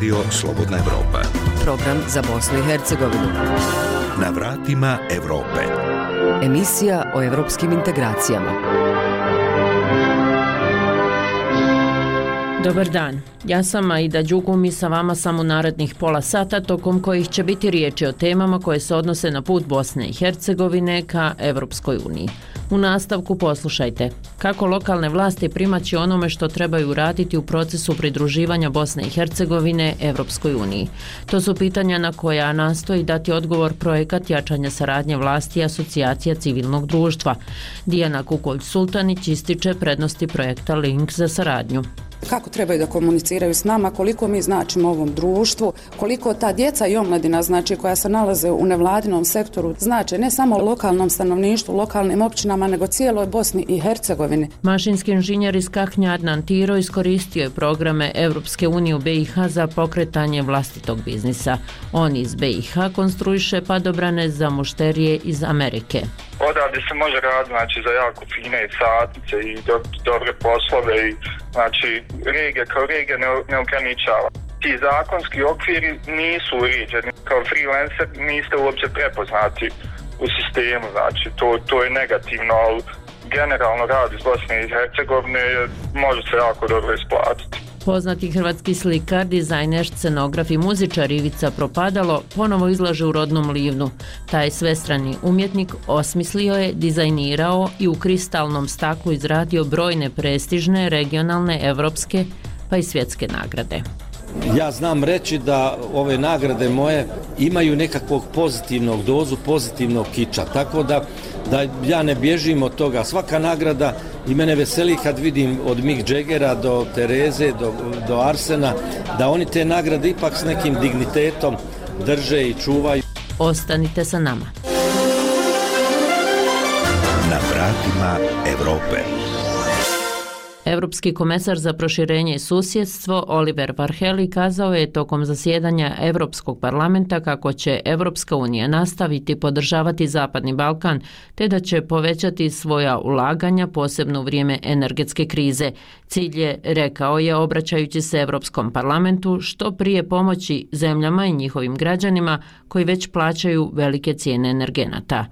Radio Slobodna Evropa. Program za Bosnu i Hercegovinu. Na vratima Evrope. Emisija o evropskim integracijama. Dobar dan, ja sam Aida Đugum i sa vama sam u narednih pola sata tokom kojih će biti riječi o temama koje se odnose na put Bosne i Hercegovine ka Evropskoj uniji. U nastavku poslušajte kako lokalne vlasti primaći onome što trebaju raditi u procesu pridruživanja Bosne i Hercegovine Evropskoj uniji. To su pitanja na koja nastoji dati odgovor projekat jačanja saradnje vlasti i asocijacija civilnog društva. Dijana Kukolj-Sultanić ističe prednosti projekta Link za saradnju kako trebaju da komuniciraju s nama, koliko mi značimo ovom društvu, koliko ta djeca i omladina znači koja se nalaze u nevladinom sektoru znače ne samo lokalnom stanovništvu, lokalnim općinama, nego cijeloj Bosni i Hercegovini. Mašinski inženjer iz Kahnja Adnan Tiro iskoristio je programe Evropske unije u BiH za pokretanje vlastitog biznisa. On iz BiH konstruiše padobrane za mušterije iz Amerike. Odavde se može raditi znači, za jako fine satnice i do, dobre poslove i znači regija kao regija ne, ne ograničava. Ti zakonski okviri nisu uređeni. Kao freelancer niste uopće prepoznati u sistemu, znači to, to je negativno, ali generalno rad iz Bosne i Hercegovine može se jako dobro isplatiti. Poznati hrvatski slikar, dizajner, scenograf i muzičar Ivica Propadalo ponovo izlaže u rodnom livnu. Taj svestrani umjetnik osmislio je, dizajnirao i u kristalnom staklu izradio brojne prestižne, regionalne, evropske pa i svjetske nagrade. Ja znam reći da ove nagrade moje imaju nekakvog pozitivnog dozu, pozitivnog kiča, tako da, da ja ne bježim od toga. Svaka nagrada i mene veseli kad vidim od Mick Jaggera do Tereze, do, do Arsena, da oni te nagrade ipak s nekim dignitetom drže i čuvaju. Ostanite sa nama. Na vratima Evrope. Evropski komesar za proširenje i susjedstvo Oliver Varheli kazao je tokom zasjedanja Evropskog parlamenta kako će Evropska unija nastaviti podržavati Zapadni Balkan te da će povećati svoja ulaganja posebno u vrijeme energetske krize. Cilj je, rekao je, obraćajući se Evropskom parlamentu, što prije pomoći zemljama i njihovim građanima koji već plaćaju velike cijene energenata.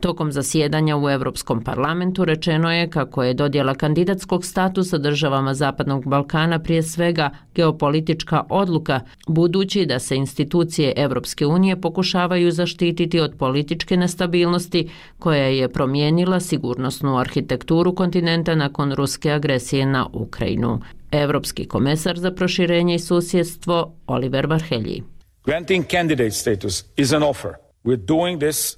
Tokom zasjedanja u Evropskom parlamentu rečeno je kako je dodjela kandidatskog statusa sa državama Zapadnog Balkana prije svega geopolitička odluka, budući da se institucije Evropske unije pokušavaju zaštititi od političke nestabilnosti koja je promijenila sigurnosnu arhitekturu kontinenta nakon ruske agresije na Ukrajinu. Evropski komesar za proširenje i susjedstvo Oliver Varhelji. Granting candidate status is an offer.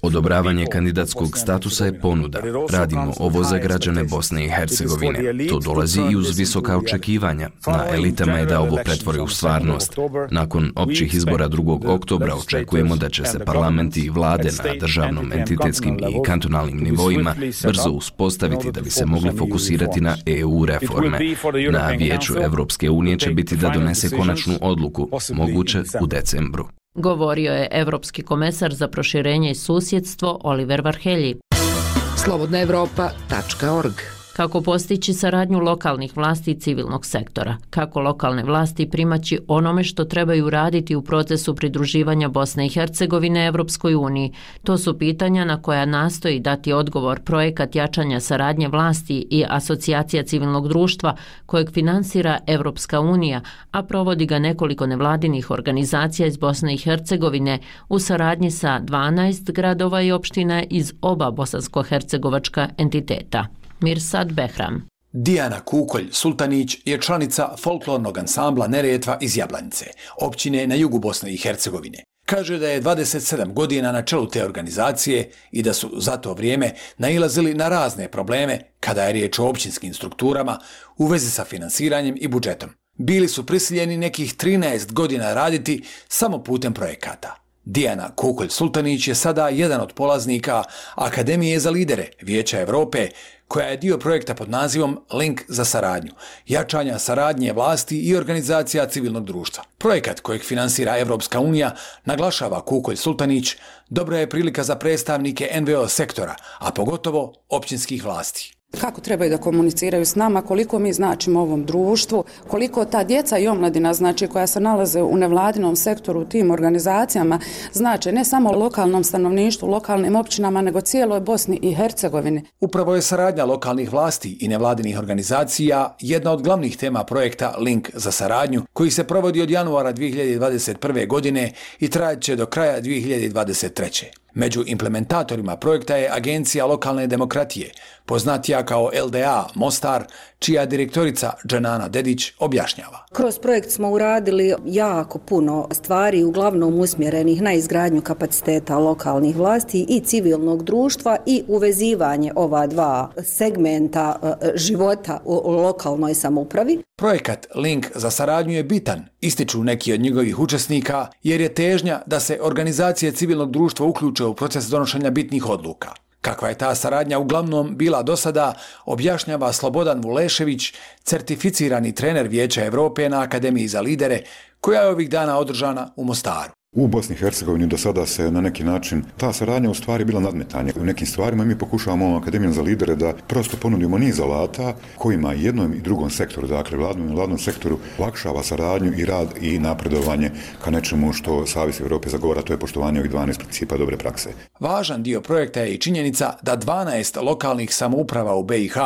Odobravanje kandidatskog statusa je ponuda. Radimo ovo za građane Bosne i Hercegovine. To dolazi i uz visoka očekivanja. Na elitama je da ovo pretvori u stvarnost. Nakon općih izbora 2. oktobra očekujemo da će se parlamenti i vlade na državnom, entitetskim i kantonalnim nivoima brzo uspostaviti da bi se mogli fokusirati na EU reforme. Na vijeću Evropske unije će biti da donese konačnu odluku, moguće u decembru govorio je evropski komesar za proširenje i susjedstvo Oliver Varhelji. Slobodnaevropa.org kako postići saradnju lokalnih vlasti i civilnog sektora, kako lokalne vlasti primaći onome što trebaju raditi u procesu pridruživanja Bosne i Hercegovine Evropskoj uniji. To su pitanja na koja nastoji dati odgovor projekat jačanja saradnje vlasti i asocijacija civilnog društva kojeg finansira Evropska unija, a provodi ga nekoliko nevladinih organizacija iz Bosne i Hercegovine u saradnji sa 12 gradova i opština iz oba bosansko-hercegovačka entiteta. Mirsad Behram. Dijana Kukolj Sultanić je članica folklornog ansambla Neretva iz Jablanice, općine na jugu Bosne i Hercegovine. Kaže da je 27 godina na čelu te organizacije i da su za to vrijeme nailazili na razne probleme kada je riječ o općinskim strukturama u vezi sa finansiranjem i budžetom. Bili su prisiljeni nekih 13 godina raditi samo putem projekata. Dijana Kukolj Sultanić je sada jedan od polaznika Akademije za lidere Vijeća Evrope, koja je dio projekta pod nazivom Link za saradnju, jačanja saradnje vlasti i organizacija civilnog društva. Projekat kojeg finansira Evropska unija, naglašava Kukolj Sultanić, dobra je prilika za predstavnike NVO sektora, a pogotovo općinskih vlasti. Kako trebaju da komuniciraju s nama, koliko mi značimo ovom društvu, koliko ta djeca i omladina znači koja se nalaze u nevladinom sektoru, u tim organizacijama, znači ne samo lokalnom stanovništvu, lokalnim općinama, nego cijeloj Bosni i Hercegovini. Upravo je saradnja lokalnih vlasti i nevladinih organizacija jedna od glavnih tema projekta Link za saradnju, koji se provodi od januara 2021. godine i trajeće do kraja 2023. Među implementatorima projekta je Agencija lokalne demokratije, poznatija kao LDA Mostar, čija direktorica Dženana Dedić objašnjava. Kroz projekt smo uradili jako puno stvari, uglavnom usmjerenih na izgradnju kapaciteta lokalnih vlasti i civilnog društva i uvezivanje ova dva segmenta e, života u lokalnoj samoupravi. Projekat Link za saradnju je bitan, ističu neki od njegovih učesnika, jer je težnja da se organizacije civilnog društva uključe u proces donošenja bitnih odluka. Kakva je ta saradnja uglavnom bila do sada, objašnjava Slobodan Vulešević, certificirani trener Vijeća Evrope na Akademiji za lidere, koja je ovih dana održana u Mostaru. U Bosni i Hercegovini do sada se na neki način ta saradnja u stvari bila nadmetanje. U nekim stvarima mi pokušavamo ovom Akademijom za lidere da prosto ponudimo niz alata kojima jednom i drugom sektoru, dakle vladnom i vladnom sektoru, lakšava saradnju i rad i napredovanje ka nečemu što Savjez Evrope zagovara, to je poštovanje ovih 12 principa dobre prakse. Važan dio projekta je i činjenica da 12 lokalnih samouprava u BiH,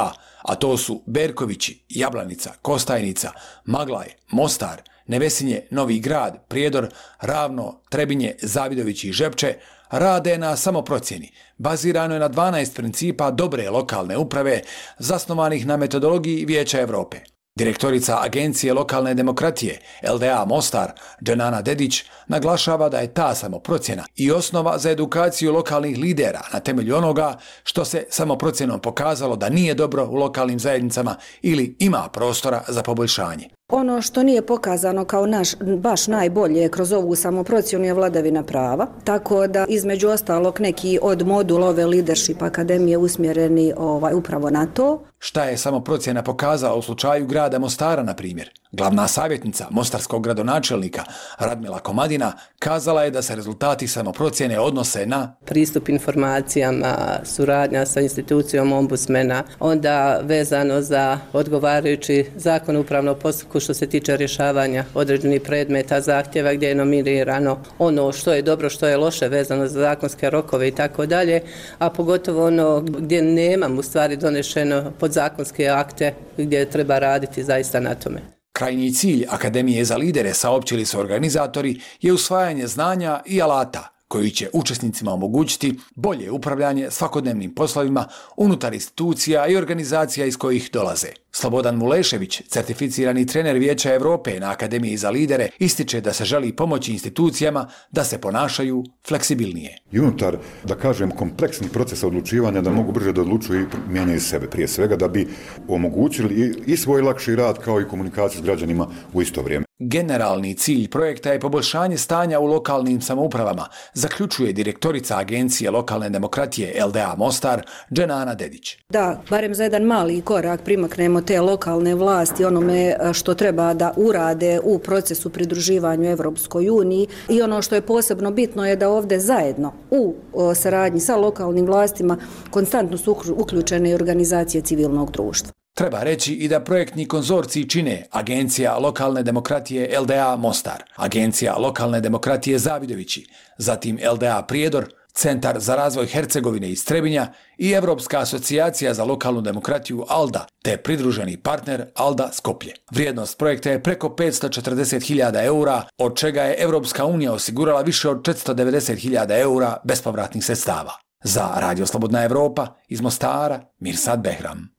a to su Berkovići, Jablanica, Kostajnica, Maglaj, Mostar, Nevesinje, Novi grad, Prijedor, Ravno, Trebinje, Zavidović i Žepče rade na samoprocjeni. Bazirano je na 12 principa dobre lokalne uprave zasnovanih na metodologiji Vijeća Evrope. Direktorica Agencije lokalne demokratije LDA Mostar, Dženana Dedić, naglašava da je ta samoprocjena i osnova za edukaciju lokalnih lidera na temelju onoga što se samoprocjenom pokazalo da nije dobro u lokalnim zajednicama ili ima prostora za poboljšanje. Ono što nije pokazano kao naš baš najbolje kroz ovu samoprocjenu je vladavina prava, tako da između ostalog neki od modula ove leadership akademije usmjereni ovaj, upravo na to. Šta je samo procjena pokazala u slučaju grada Mostara, na primjer? Glavna savjetnica Mostarskog gradonačelnika Radmila Komadina kazala je da se rezultati samoprocjene odnose na pristup informacijama, suradnja sa institucijom ombudsmena, onda vezano za odgovarajući zakon upravno postupku što se tiče rješavanja određenih predmeta, zahtjeva gdje je nominirano ono što je dobro, što je loše vezano za zakonske rokove i tako dalje, a pogotovo ono gdje nemam u stvari donešeno podzakonske akte gdje treba raditi zaista na tome. Krajnji cilj Akademije za lidere, saopćili su organizatori, je usvajanje znanja i alata koji će učesnicima omogućiti bolje upravljanje svakodnevnim poslovima unutar institucija i organizacija iz kojih dolaze. Slobodan Mulešević, certificirani trener Vijeća Evrope na Akademiji za lidere, ističe da se želi pomoći institucijama da se ponašaju fleksibilnije. I unutar, da kažem, kompleksnih procesa odlučivanja da mogu brže da odlučuju i mijenjaju sebe prije svega, da bi omogućili i svoj lakši rad kao i komunikaciju s građanima u isto vrijeme. Generalni cilj projekta je poboljšanje stanja u lokalnim samoupravama, zaključuje direktorica Agencije lokalne demokratije LDA Mostar, Dženana Dedić. Da, barem za jedan mali korak primaknemo te lokalne vlasti onome e, što treba da urade u procesu pridruživanju Evropskoj uniji i ono što je posebno bitno je da ovde zajedno u e, saradnji sa lokalnim vlastima konstantno su uključene organizacije civilnog društva. Treba reći i da projektni konzorciji čine Agencija lokalne demokratije LDA Mostar, Agencija lokalne demokratije Zavidovići, zatim LDA Prijedor, Centar za razvoj Hercegovine i Strebinja i Evropska asocijacija za lokalnu demokratiju ALDA, te pridruženi partner ALDA Skoplje. Vrijednost projekta je preko 540.000 eura, od čega je Evropska unija osigurala više od 490.000 eura bespovratnih sredstava. Za Radio Slobodna Evropa iz Mostara, Mirsad Behram.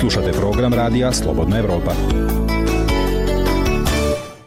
Slušate program Radija Slobodna Evropa.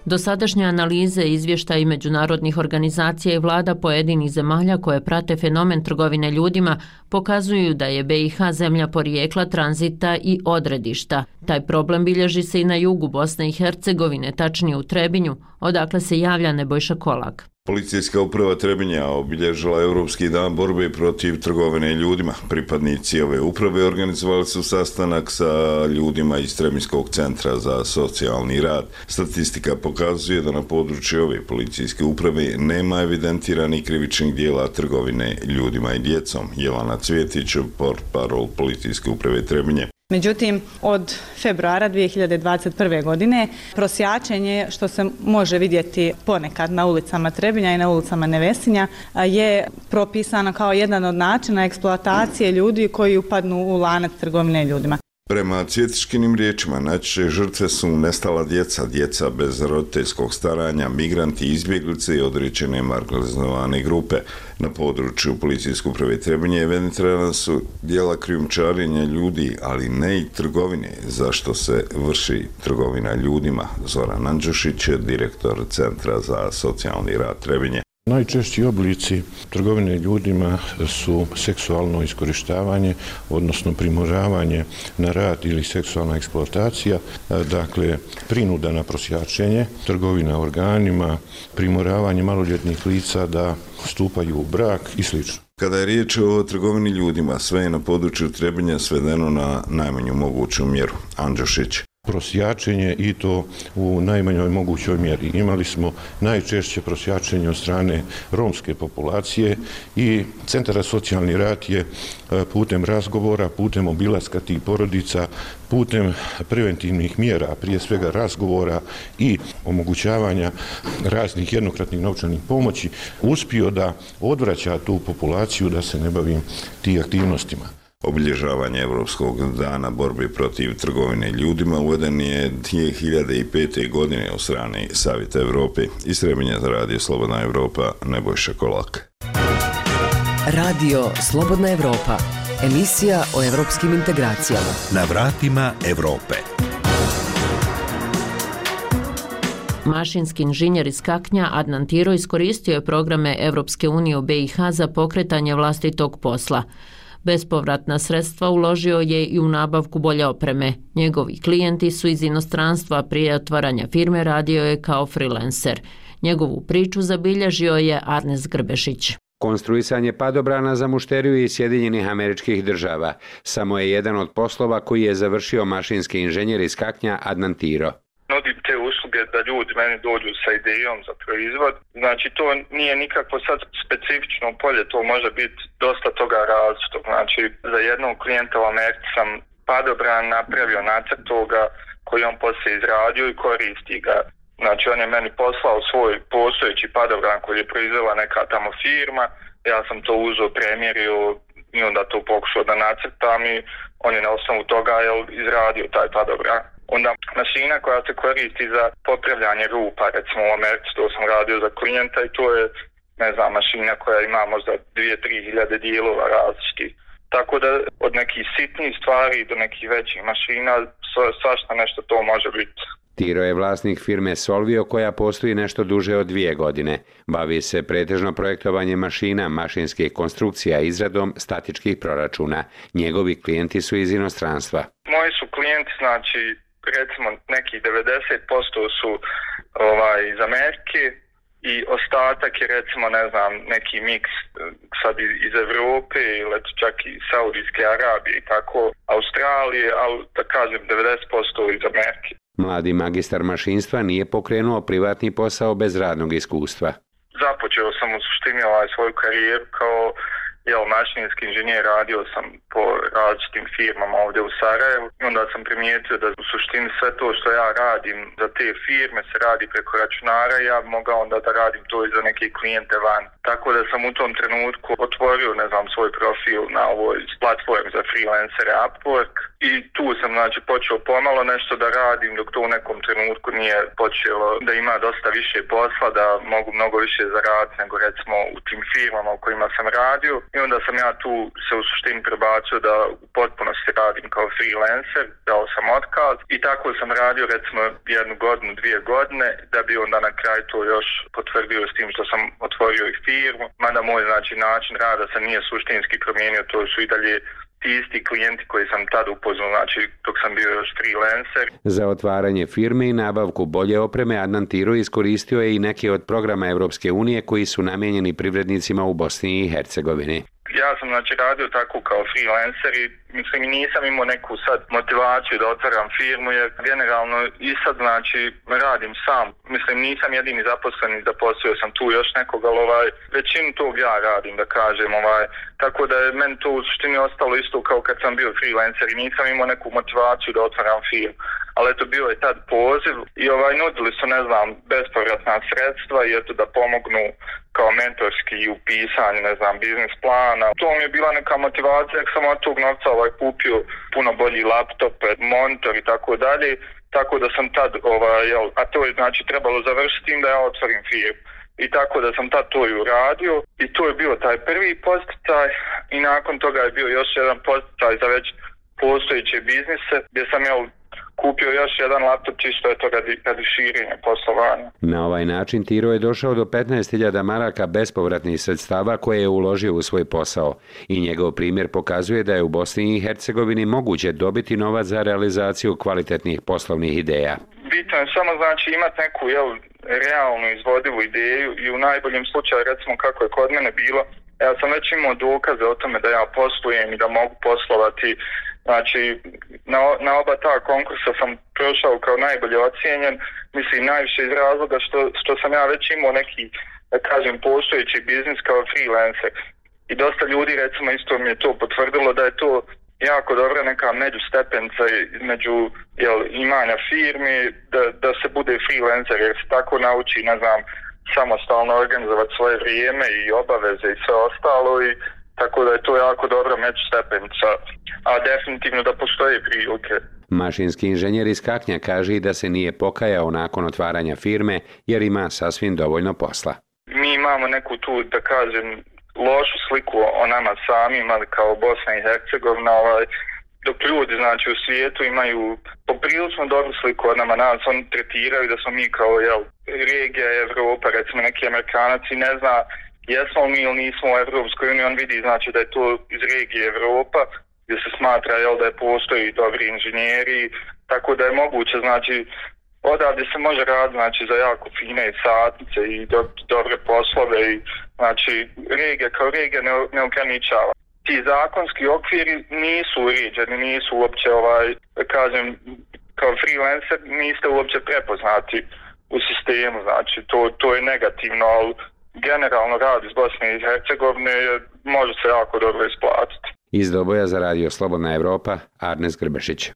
Dosadašnje analize izvješta i međunarodnih organizacija i vlada pojedinih zemalja koje prate fenomen trgovine ljudima pokazuju da je BiH zemlja porijekla tranzita i odredišta. Taj problem bilježi se i na jugu Bosne i Hercegovine, tačnije u Trebinju, odakle se javlja Nebojša Kolak. Policijska uprava Trebinja obilježila Evropski dan borbe protiv trgovine ljudima. Pripadnici ove uprave organizovali su sastanak sa ljudima iz Trebinskog centra za socijalni rad. Statistika pokazuje da na području ove policijske uprave nema evidentiranih krivičnih dijela trgovine ljudima i djecom. Jelana Cvjetić, port parol policijske uprave Trebinje. Međutim, od februara 2021. godine prosjačenje, što se može vidjeti ponekad na ulicama Trebinja i na ulicama Nevesinja, je propisano kao jedan od načina eksploatacije ljudi koji upadnu u lanac trgovine ljudima. Prema cvjetiškinim riječima, najčešće žrtve su nestala djeca, djeca bez roditeljskog staranja, migranti, izbjeglice i određene marginalizovane grupe. Na području policijsku uprave Trebinje evidentirana su dijela krijumčarenja ljudi, ali ne i trgovine, zašto se vrši trgovina ljudima. Zoran Andžušić, direktor Centra za socijalni rad Trebinje. Najčešći oblici trgovine ljudima su seksualno iskorištavanje, odnosno primoravanje na rad ili seksualna eksploatacija, dakle prinuda na prosjačenje, trgovina organima, primoravanje maloljetnih lica da stupaju u brak i sl. Kada je riječ o trgovini ljudima, sve je na području Trebinja svedeno na najmanju moguću mjeru. Andžošić prosjačenje i to u najmanjoj mogućoj mjeri. Imali smo najčešće prosjačenje od strane romske populacije i Centar za socijalni rad je e, putem razgovora, putem obilaska tih porodica, putem preventivnih mjera, prije svega razgovora i omogućavanja raznih jednokratnih novčanih pomoći, uspio da odvraća tu populaciju da se ne bavim tih aktivnostima. Obilježavanje Evropskog dana borbe protiv trgovine ljudima uveden je 2005. godine u strani Savjeta Evrope i sremenja za Radio Slobodna Evropa Nebojša Kolak. Radio Slobodna Evropa, emisija o evropskim integracijama. Na vratima Evrope. Mašinski inženjer iz Kaknja Adnan Tiro iskoristio je programe Evropske unije u BiH za pokretanje vlastitog posla. Bespovratna sredstva uložio je i u nabavku bolje opreme. Njegovi klijenti su iz inostranstva prije otvaranja firme radio je kao freelancer. Njegovu priču zabilježio je Arnes Grbešić. Konstruisanje padobrana za mušteriju iz Sjedinjenih američkih država samo je jedan od poslova koji je završio mašinski inženjer iz Kaknja Adnan Tiro nudim da ljudi meni dođu sa idejom za proizvod. Znači to nije nikakvo sad specifično polje, to može biti dosta toga različitog. Znači za jednog klijenta u Americi sam padobran napravio nacrt toga koji on poslije izradio i koristi ga. Znači on je meni poslao svoj postojeći padobran koji je proizvela neka tamo firma. Ja sam to uzeo, premjerio i onda to pokušao da nacrtam i on je na osnovu toga jel, izradio taj padobran onda mašina koja se koristi za popravljanje rupa, recimo u Americi, to sam radio za klijenta i to je, ne znam, mašina koja ima možda 2-3 hiljade dijelova različitih. Tako da od nekih sitnijih stvari do nekih većih mašina, svašta nešto to može biti. Tiro je vlasnik firme Solvio koja postoji nešto duže od dvije godine. Bavi se pretežno projektovanjem mašina, mašinskih konstrukcija i izradom statičkih proračuna. Njegovi klijenti su iz inostranstva. Moji su klijenti, znači, recimo neki 90% su ovaj iz Amerike i ostatak je recimo ne znam neki miks sad iz Evrope ili čak i Saudijske Arabije i tako Australije, ali da kažem 90% iz Amerike. Mladi magistar mašinstva nije pokrenuo privatni posao bez radnog iskustva. Započeo sam u suštini ovaj svoju karijeru kao jel, mašinski inženjer, radio sam po različitim firmama ovdje u Sarajevu i onda sam primijetio da u suštini sve to što ja radim za te firme se radi preko računara i ja bi mogao onda da radim to i za neke klijente van. Tako da sam u tom trenutku otvorio, ne znam, svoj profil na ovoj platformi za freelancere Upwork i tu sam znači počeo pomalo nešto da radim dok to u nekom trenutku nije počelo da ima dosta više posla, da mogu mnogo više zaraditi nego recimo u tim firmama u kojima sam radio. I onda sam ja tu se u suštini prebacio da u potpunosti radim kao freelancer, dao sam otkaz i tako sam radio recimo jednu godinu, dvije godine da bi onda na kraju to još potvrdio s tim što sam otvorio i firmu, mada moj znači način rada se nije suštinski promijenio, to su i dalje ti isti klijenti koji sam tad upoznao, znači dok sam bio još freelancer. Za otvaranje firme i nabavku bolje opreme Adnan Tiro iskoristio je i neke od programa Evropske unije koji su namijenjeni privrednicima u Bosni i Hercegovini ja sam znači radio tako kao freelancer i mislim nisam imao neku sad motivaciju da otvaram firmu jer generalno i sad znači radim sam. Mislim nisam jedini zaposleni, zaposlio sam tu još nekog, ali ovaj, većinu tog ja radim da kažem. Ovaj, tako da je meni to u suštini ostalo isto kao kad sam bio freelancer i nisam imao neku motivaciju da otvaram firmu ali eto bio je tad poziv i ovaj nudili su ne znam bespovratna sredstva i eto da pomognu kao mentorski u pisanju ne znam biznis plana. To mi je bila neka motivacija jer sam od tog novca ovaj kupio puno bolji laptop, monitor i tako dalje. Tako da sam tad, ovaj, jel, a to je znači trebalo završiti da ja otvorim firmu. I tako da sam tad to i uradio i to je bio taj prvi posticaj i nakon toga je bio još jedan posticaj za već postojeće biznise gdje sam jel, kupio još jedan laptop čisto je to radi, radi širenja poslovanja. Na ovaj način Tiro je došao do 15.000 maraka bespovratnih sredstava koje je uložio u svoj posao i njegov primjer pokazuje da je u Bosni i Hercegovini moguće dobiti novac za realizaciju kvalitetnih poslovnih ideja. Bitno je samo znači imati neku jel, realnu izvodivu ideju i u najboljem slučaju recimo kako je kod mene bilo ja sam već imao dokaze o tome da ja poslujem i da mogu poslovati Znači, na, na oba ta konkursa sam prošao kao najbolje ocijenjen, mislim najviše iz razloga što, što sam ja već imao neki, da kažem, postojeći biznis kao freelancer. I dosta ljudi, recimo, isto mi je to potvrdilo da je to jako dobra neka međustepenca između jel, imanja firmi, da, da se bude freelancer, jer se tako nauči, ne znam, samostalno organizovati svoje vrijeme i obaveze i sve ostalo i tako da je to jako dobro među stepenica, a definitivno da postoje prilike. Mašinski inženjer iz Kaknja kaže i da se nije pokajao nakon otvaranja firme jer ima sasvim dovoljno posla. Mi imamo neku tu, da kažem, lošu sliku o nama samima kao Bosna i Hercegovina, ovaj, dok ljudi znači, u svijetu imaju poprilično dobru sliku o nama, nas oni tretiraju da smo mi kao jel, regija Evropa, recimo neki amerikanac ne zna jesmo mi ili nismo u Evropskoj uniji, on vidi znači da je to iz regije Evropa, gdje se smatra jel, da je postoji dobri inženjeri, tako da je moguće, znači, odavde se može raditi znači, za jako fine satnice i do, dobre poslove i znači, regija kao regija ne, ne ograničava. Ti zakonski okviri nisu uređeni, nisu uopće, ovaj, kažem, kao freelancer niste uopće prepoznati u sistemu, znači, to, to je negativno, ali generalno rad iz Bosne i Hercegovine može se jako dobro isplatiti. Iz Doboja za radio Slobodna Evropa, Arnes Grbešić.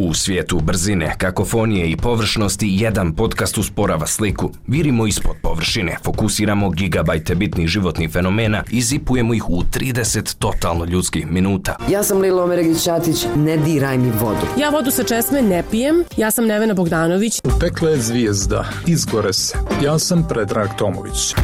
U svijetu brzine, kakofonije i površnosti jedan podcast usporava sliku. Virimo ispod površine, fokusiramo gigabajte bitnih životnih fenomena i zipujemo ih u 30 totalno ljudskih minuta. Ja sam Lilo Omeregić-Ćatić, ne diraj mi vodu. Ja vodu sa česme ne pijem, ja sam Nevena Bogdanović. Upekle je zvijezda, izgore se. Ja sam Predrag Tomović.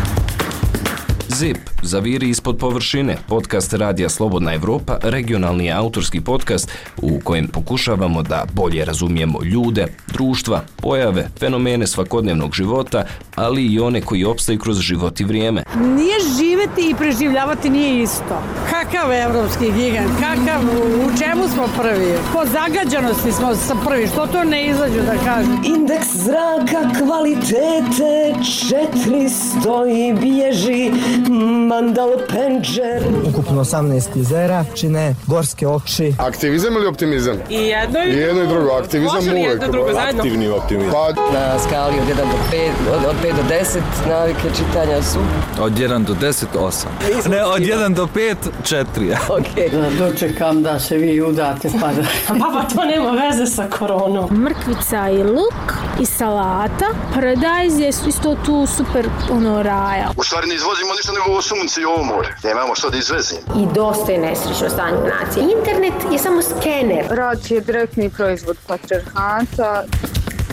ZIP, Zaviri ispod površine, podcast Radija Slobodna Evropa, regionalni autorski podcast u kojem pokušavamo da bolje razumijemo ljude, društva, pojave, fenomene svakodnevnog života, ali i one koji opstaju kroz život i vrijeme. Nije živeti i preživljavati nije isto. Kakav evropski gigant, kakav, u čemu smo prvi? Po zagađanosti smo sa prvi, što to ne izađu da kažu? Indeks zraka kvalitete 400 i bježi Mandal Penđer. Ukupno 18 jezera, čine gorske oči. Aktivizam ili optimizam? I jedno i, I jedno i drugo. Aktivizam Može uvek. jedno drugo zajedno? Aktivni optimizam. Pa... Na skali od 1 do 5, od, od 5 do 10, navike čitanja su? Od 1 do 10, 8. Ne, od 1 do 5, 4. ok. Da dočekam da se vi udate pa da... Baba, to nema veze sa koronom. Mrkvica i luk i salata. Paradajz je isto tu super ono raja. U stvari ne izvozimo ništa nego ovo sunce i ovo more. Nemamo što da izvezimo. I dosta je nesrećno stanje nacije. Internet je samo skener. Rad je direktni proizvod patriarhata.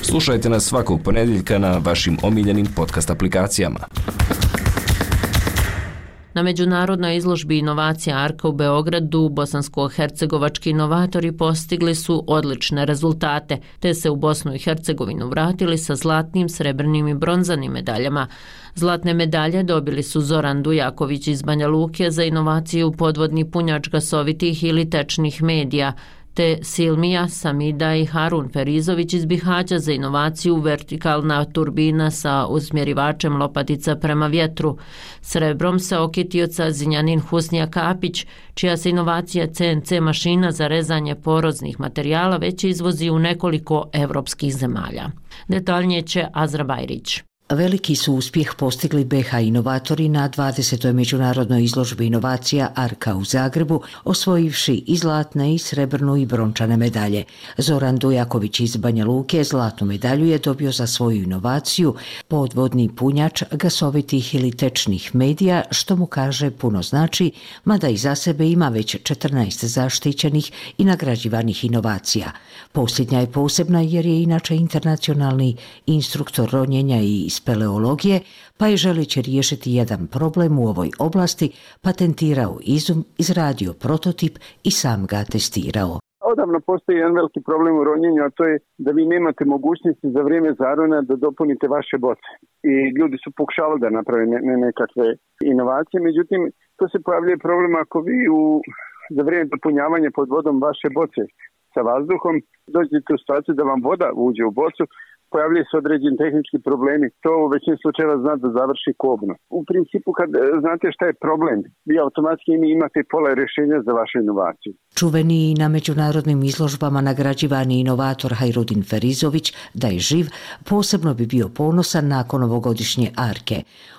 Slušajte nas svakog ponedjeljka na vašim omiljenim podcast aplikacijama. Na međunarodnoj izložbi inovacija Arka u Beogradu bosansko-hercegovački inovatori postigli su odlične rezultate, te se u Bosnu i Hercegovinu vratili sa zlatnim, srebrnim i bronzanim medaljama. Zlatne medalje dobili su Zoran Dujaković iz Banja Luke za inovaciju podvodni punjač gasovitih ili tečnih medija, te Silmija, Samida i Harun Ferizović iz Bihaća za inovaciju vertikalna turbina sa usmjerivačem lopatica prema vjetru. Srebrom se okitio Zinjanin Husnija Kapić, čija se inovacija CNC mašina za rezanje poroznih materijala već izvozi u nekoliko evropskih zemalja. Detaljnije će Azra Bajrić. Veliki su uspjeh postigli BH inovatori na 20. međunarodnoj izložbi inovacija Arka u Zagrebu, osvojivši i zlatne i srebrnu i brončane medalje. Zoran Dujaković iz Banja Luke zlatnu medalju je dobio za svoju inovaciju podvodni punjač gasovitih ili tečnih medija, što mu kaže puno znači, mada i za sebe ima već 14 zaštićenih i nagrađivanih inovacija. Posljednja je posebna jer je inače internacionalni instruktor ronjenja i speleologije, pa je želeći riješiti jedan problem u ovoj oblasti, patentirao izum, izradio prototip i sam ga testirao. Odavno postoji jedan veliki problem u ronjenju, a to je da vi nemate mogućnosti za vrijeme zarona da dopunite vaše boce. I ljudi su pokušali da naprave ne, ne, nekakve inovacije, međutim, to se pojavljuje problem ako vi u, za vrijeme dopunjavanja pod vodom vaše boce sa vazduhom dođete u situaciju da vam voda uđe u bocu, pojavljaju se određeni tehnički problemi. To u većini slučajeva zna da završi kobno. U principu kad e, znate šta je problem, vi automatski imate pola rješenja za vašu inovaciju. Čuveni na međunarodnim izložbama nagrađivani inovator Hajrudin Ferizović, da je živ, posebno bi bio ponosan nakon ovogodišnje arke.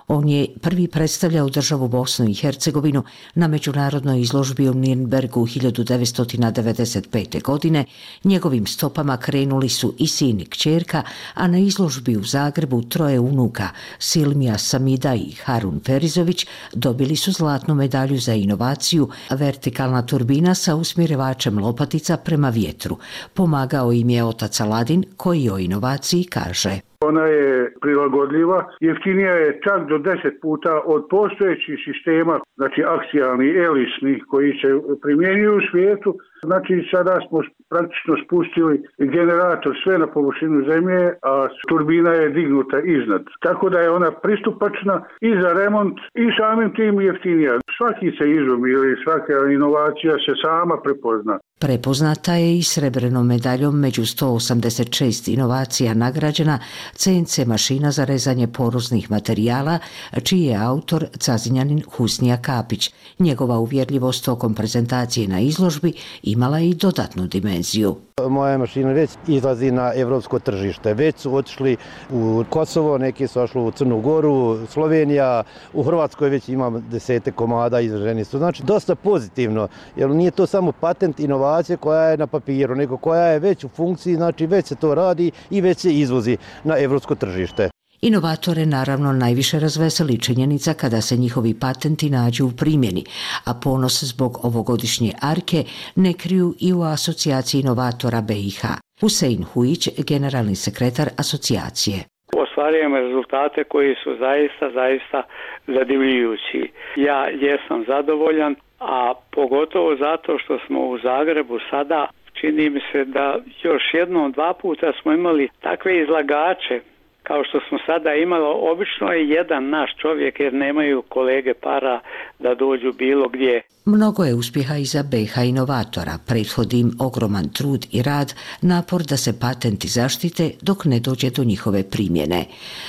On je prvi predstavljao državu Bosnu i Hercegovinu na međunarodnoj izložbi u Nirnbergu 1995. godine. Njegovim stopama krenuli su i sin i kćerka, a na izložbi u Zagrebu troje unuka Silmija Samida i Harun Ferizović dobili su zlatnu medalju za inovaciju vertikalna turbina sa usmjerevačem lopatica prema vjetru. Pomagao im je otac Aladin koji o inovaciji kaže. Ona je prilagodljiva, jeftinija je čak do 10 puta od postojećih sistema, znači akcijalni, elisni koji se primjenjuju u svijetu. Znači sada smo praktično spustili generator sve na površinu zemlje, a turbina je dignuta iznad. Tako da je ona pristupačna i za remont i samim tim jeftinija. Svaki se izum ili svaka inovacija se sama prepozna. Prepoznata je i srebrenom medaljom među 186 inovacija nagrađena CNC mašina za rezanje poroznih materijala, čiji je autor Cazinjanin Husnija Kapić. Njegova uvjerljivost tokom prezentacije na izložbi imala i dodatnu dimenziju. Moja mašina već izlazi na evropsko tržište. Već su otišli u Kosovo, neki su ošli u Crnu Goru, Slovenija, u Hrvatskoj već imam desete komada izraženi su. Znači, dosta pozitivno, jer nije to samo patent inovacije koja je na papiru, nego koja je već u funkciji, znači već se to radi i već se izvozi na evropsko tržište. Inovatore naravno najviše razveseli činjenica kada se njihovi patenti nađu u primjeni, a ponos zbog ovogodišnje arke ne kriju i u asocijaciji inovatora BiH. Husein Hujić, generalni sekretar asocijacije. Ostvarujemo rezultate koji su zaista, zaista zadivljujući. Ja jesam zadovoljan, a pogotovo zato što smo u Zagrebu sada čini mi se da još jednom, dva puta smo imali takve izlagače kao što smo sada imali, obično je jedan naš čovjek jer nemaju kolege para da dođu bilo gdje. Mnogo je uspjeha iza BH inovatora, prethodim ogroman trud i rad, napor da se patenti zaštite dok ne dođe do njihove primjene.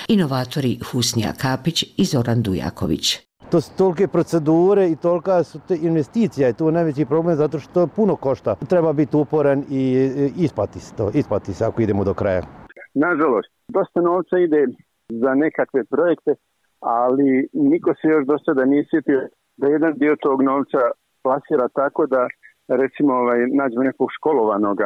Inovatori Husnija Kapić i Zoran Dujaković. To su tolike procedure i tolika su te investicija i to je najveći problem zato što puno košta. Treba biti uporan i isplati se to, isplati se ako idemo do kraja. Nažalost, dosta novca ide za nekakve projekte, ali niko se još do sada nije sjetio da jedan dio tog novca plasira tako da recimo ovaj, nađemo nekog školovanog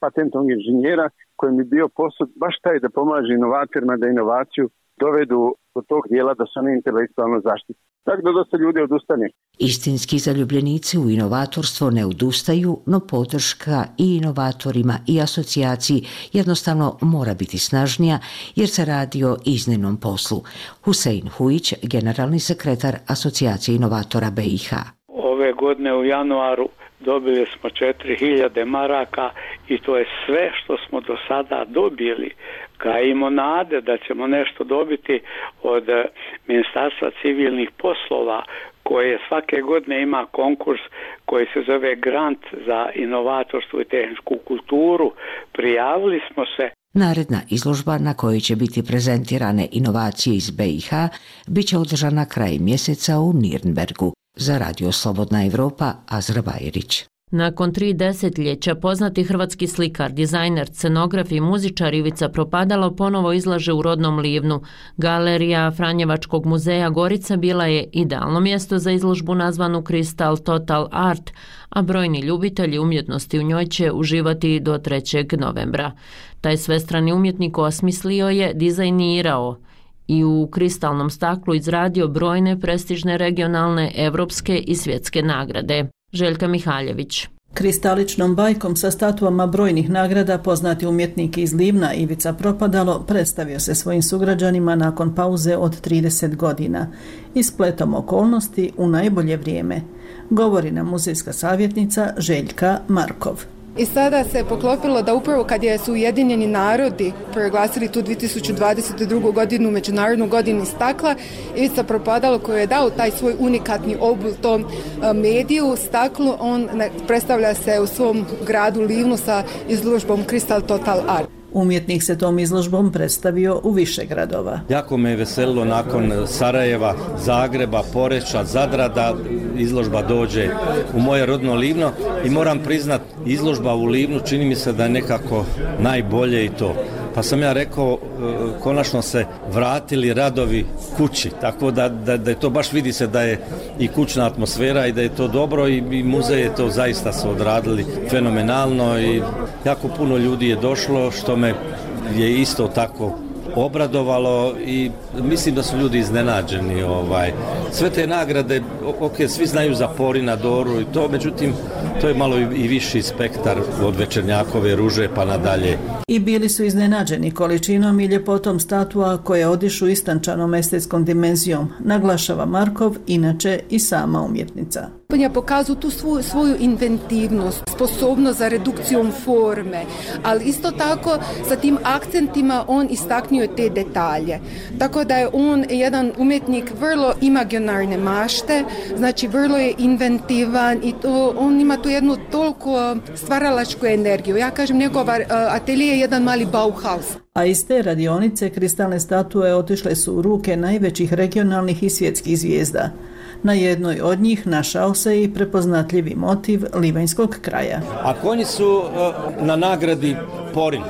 patentnog inženjera koji bi bio posud baš taj da pomaže inovatorima da inovaciju dovedu do tog dijela da su oni intelektualno zaštiti. Tako da dosta ljudi odustane. Istinski zaljubljenici u inovatorstvo ne odustaju, no podrška i inovatorima i asocijaciji jednostavno mora biti snažnija jer se radi o iznimnom poslu. Husein Hujić, generalni sekretar Asocijacije inovatora BiH. Ove godine u januaru dobili smo 4000 maraka i to je sve što smo do sada dobili. Gajimo nade da ćemo nešto dobiti od eh, Ministarstva civilnih poslova koje svake godine ima konkurs koji se zove Grant za inovatorstvo i tehničku kulturu. Prijavili smo se Naredna izložba na kojoj će biti prezentirane inovacije iz BiH bit će održana kraj mjeseca u Nirnbergu. Za Radio Slobodna Evropa, Azra Bajerić. Nakon tri desetljeća poznati hrvatski slikar, dizajner, scenograf i muzičar Ivica Propadalo ponovo izlaže u rodnom livnu. Galerija Franjevačkog muzeja Gorica bila je idealno mjesto za izložbu nazvanu Crystal Total Art, a brojni ljubitelji umjetnosti u njoj će uživati do 3. novembra. Taj svestrani umjetnik osmislio je, dizajnirao i u kristalnom staklu izradio brojne prestižne regionalne, evropske i svjetske nagrade. Željka Mihaljević. Kristaličnom bajkom sa statuama brojnih nagrada poznati umjetnik iz Livna Ivica Propadalo predstavio se svojim sugrađanima nakon pauze od 30 godina i spletom okolnosti u najbolje vrijeme, govori nam muzejska savjetnica Željka Markov. I sada se je poklopilo da upravo kad je su Ujedinjeni narodi proglasili tu 2022. godinu Međunarodnu godinu stakla, Ivica Propadalo koji je dao taj svoj unikatni obul tom e, mediju, staklu, on predstavlja se u svom gradu Livnu sa izložbom Crystal Total Art. Umjetnik se tom izložbom predstavio u više gradova. Jako me je veselilo nakon Sarajeva, Zagreba, Poreća, Zadra da izložba dođe u moje rodno Livno i moram priznat izložba u Livnu čini mi se da je nekako najbolje i to pa sam ja rekao e, konačno se vratili radovi kući tako da, da, da je to baš vidi se da je i kućna atmosfera i da je to dobro i, i muzej je to zaista su odradili fenomenalno i jako puno ljudi je došlo što me je isto tako obradovalo i mislim da su ljudi iznenađeni ovaj. Sve te nagrade ok svi znaju za Porina Doru i to međutim to je malo i viši spektar od Večernjakove ruže pa nadalje. I bili su iznenađeni količinom i ljepotom statua koje odišu istančanom estetskom dimenzijom naglašava Markov inače i sama umjetnica. Ja pokazu tu svoju, svoju inventivnost, sposobnost za redukcijom forme, ali isto tako sa tim akcentima on istaknio te detalje. Tako da je on jedan umjetnik vrlo imaginarne mašte, znači vrlo je inventivan i to, on ima tu jednu toliko stvaralačku energiju. Ja kažem, njegov atelije je jedan mali Bauhaus. A iz te radionice kristalne statue otišle su u ruke najvećih regionalnih i svjetskih zvijezda. Na jednoj od njih našao se i prepoznatljivi motiv livanjskog kraja. A konji su e, na nagradi Porin.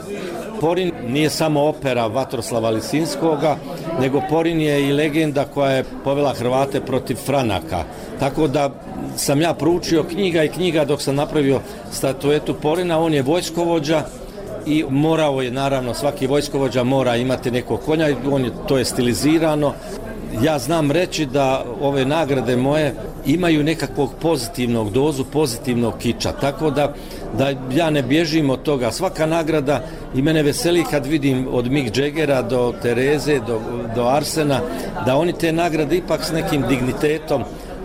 Porin nije samo opera Vatroslava Lisinskoga, nego Porin je i legenda koja je povela Hrvate protiv Franaka. Tako da sam ja proučio knjiga i knjiga dok sam napravio statuetu Porina, on je vojskovođa i morao je naravno svaki vojskovođa mora imati nekog konja on je to je stilizirano ja znam reći da ove nagrade moje imaju nekakvog pozitivnog dozu, pozitivnog kiča. Tako da, da ja ne bježim od toga. Svaka nagrada i mene veseli kad vidim od Mick Jaggera do Tereze, do, do Arsena, da oni te nagrade ipak s nekim dignitetom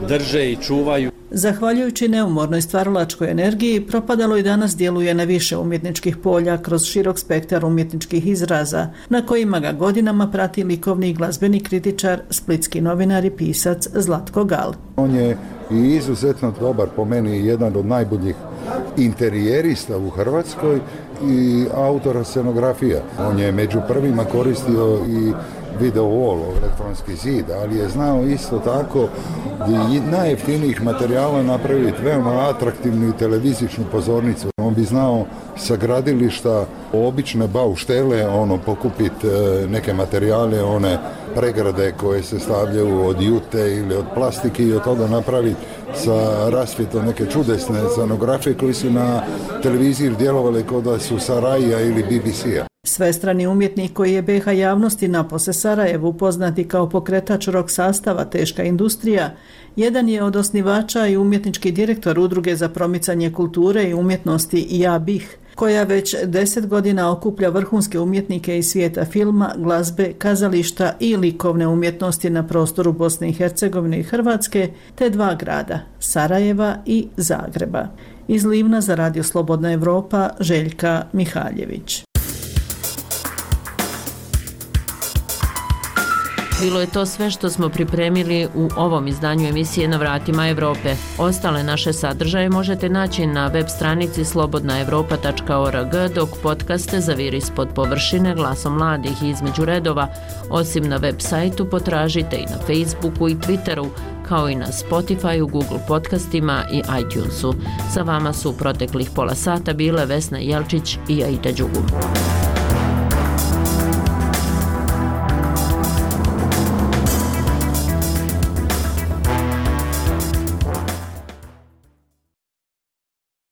drže i čuvaju. Zahvaljujući neumornoj stvaralačkoj energiji, propadalo i danas djeluje na više umjetničkih polja kroz širok spektar umjetničkih izraza, na kojima ga godinama prati likovni i glazbeni kritičar, splitski novinar i pisac Zlatko Gal. On je i izuzetno dobar po meni jedan od najboljih interijerista u Hrvatskoj i autora scenografija. On je među prvima koristio i video wall, elektronski zid, ali je znao isto tako i najjeftinijih materijala napraviti veoma atraktivnu televizijsku pozornicu. On bi znao sa gradilišta obične bauštele, ono, pokupiti e, neke materijale, one pregrade koje se stavljaju od jute ili od plastike i od toga napraviti sa rasvjetom neke čudesne scenografije koji su na televiziji djelovali kod da su Saraja ili BBC-a. Svestrani umjetnik koji je BH javnosti na pose Sarajevu poznati kao pokretač rok sastava Teška industrija, jedan je od osnivača i umjetnički direktor Udruge za promicanje kulture i umjetnosti Ja bih, koja već deset godina okuplja vrhunske umjetnike iz svijeta filma, glazbe, kazališta i likovne umjetnosti na prostoru Bosne i Hercegovine i Hrvatske, te dva grada, Sarajeva i Zagreba. Iz Livna za Radio Slobodna Evropa, Željka Mihaljević. Bilo je to sve što smo pripremili u ovom izdanju emisije Na vratima Evrope. Ostale naše sadržaje možete naći na web stranici slobodnaevropa.org dok podcaste zaviri ispod površine glasom mladih i između redova. Osim na web sajtu potražite i na Facebooku i Twitteru kao i na Spotify, Google podcastima i iTunesu. Sa vama su proteklih pola sata bile Vesna Jelčić i Aita Đugum.